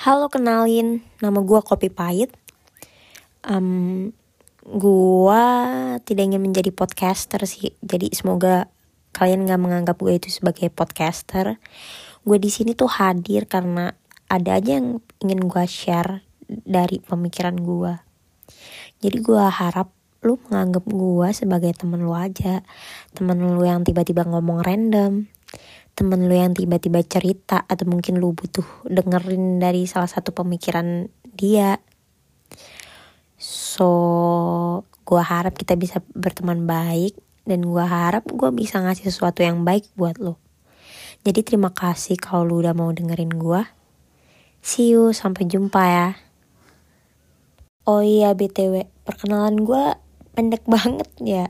Halo kenalin, nama gue Kopi Pahit. Um, gue tidak ingin menjadi podcaster sih, jadi semoga kalian gak menganggap gue itu sebagai podcaster. Gue di sini tuh hadir karena ada aja yang ingin gue share dari pemikiran gue. Jadi gue harap lu menganggap gue sebagai temen lu aja, temen lu yang tiba-tiba ngomong random, temen lu yang tiba-tiba cerita atau mungkin lu butuh dengerin dari salah satu pemikiran dia. So gue harap kita bisa berteman baik dan gue harap gue bisa ngasih sesuatu yang baik buat lo jadi terima kasih kalau lu udah mau dengerin gue see you sampai jumpa ya. Oh iya btw perkenalan gue pendek banget ya.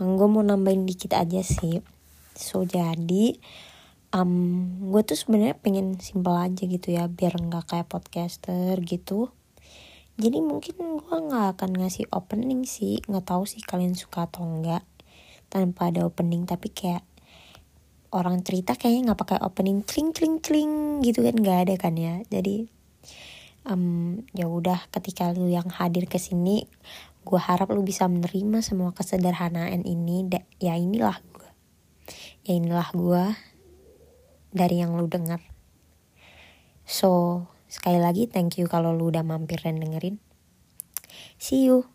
Gue mau nambahin dikit aja sih so jadi um, gue tuh sebenarnya pengen simpel aja gitu ya biar nggak kayak podcaster gitu. Jadi mungkin gue nggak akan ngasih opening sih. Nggak tahu sih kalian suka atau enggak tanpa ada opening. Tapi kayak orang cerita kayaknya nggak pakai opening. Cling cling cling gitu kan nggak ada kan ya. Jadi um, ya udah ketika lu yang hadir ke sini gue harap lu bisa menerima semua kesederhanaan ini. Ya inilah ya inilah gue dari yang lu denger so sekali lagi thank you kalau lu udah mampir dan dengerin. See you